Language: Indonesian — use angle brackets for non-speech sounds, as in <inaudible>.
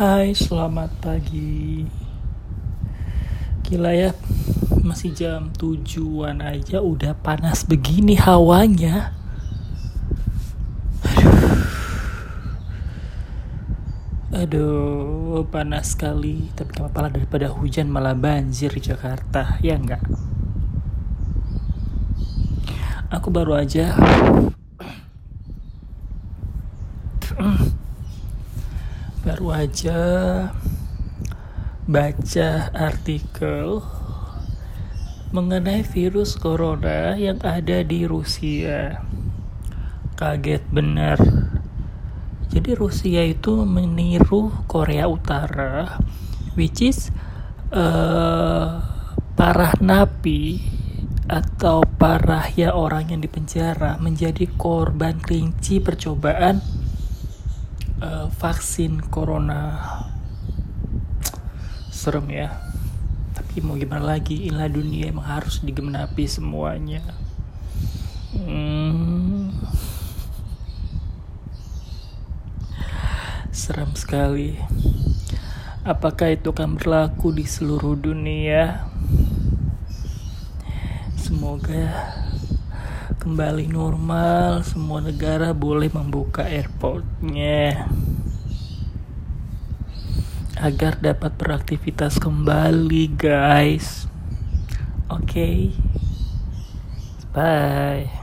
Hai, selamat pagi. Gila ya, masih jam tujuan aja udah panas begini hawanya. Aduh, panas sekali. Tapi gak apa-apa daripada hujan malah banjir di Jakarta, ya enggak? Aku baru aja <clears throat> baru aja baca artikel mengenai virus corona yang ada di Rusia. Kaget bener. Jadi Rusia itu meniru Korea Utara, which is uh, parah napi atau parah ya orang yang dipenjara menjadi korban kelinci percobaan uh, vaksin corona. Serem ya. Tapi mau gimana lagi? Inilah dunia emang harus digemenapi semuanya. Hmm. serem sekali. Apakah itu akan berlaku di seluruh dunia? Semoga kembali normal, semua negara boleh membuka airportnya agar dapat beraktivitas kembali, guys. Oke, okay. bye.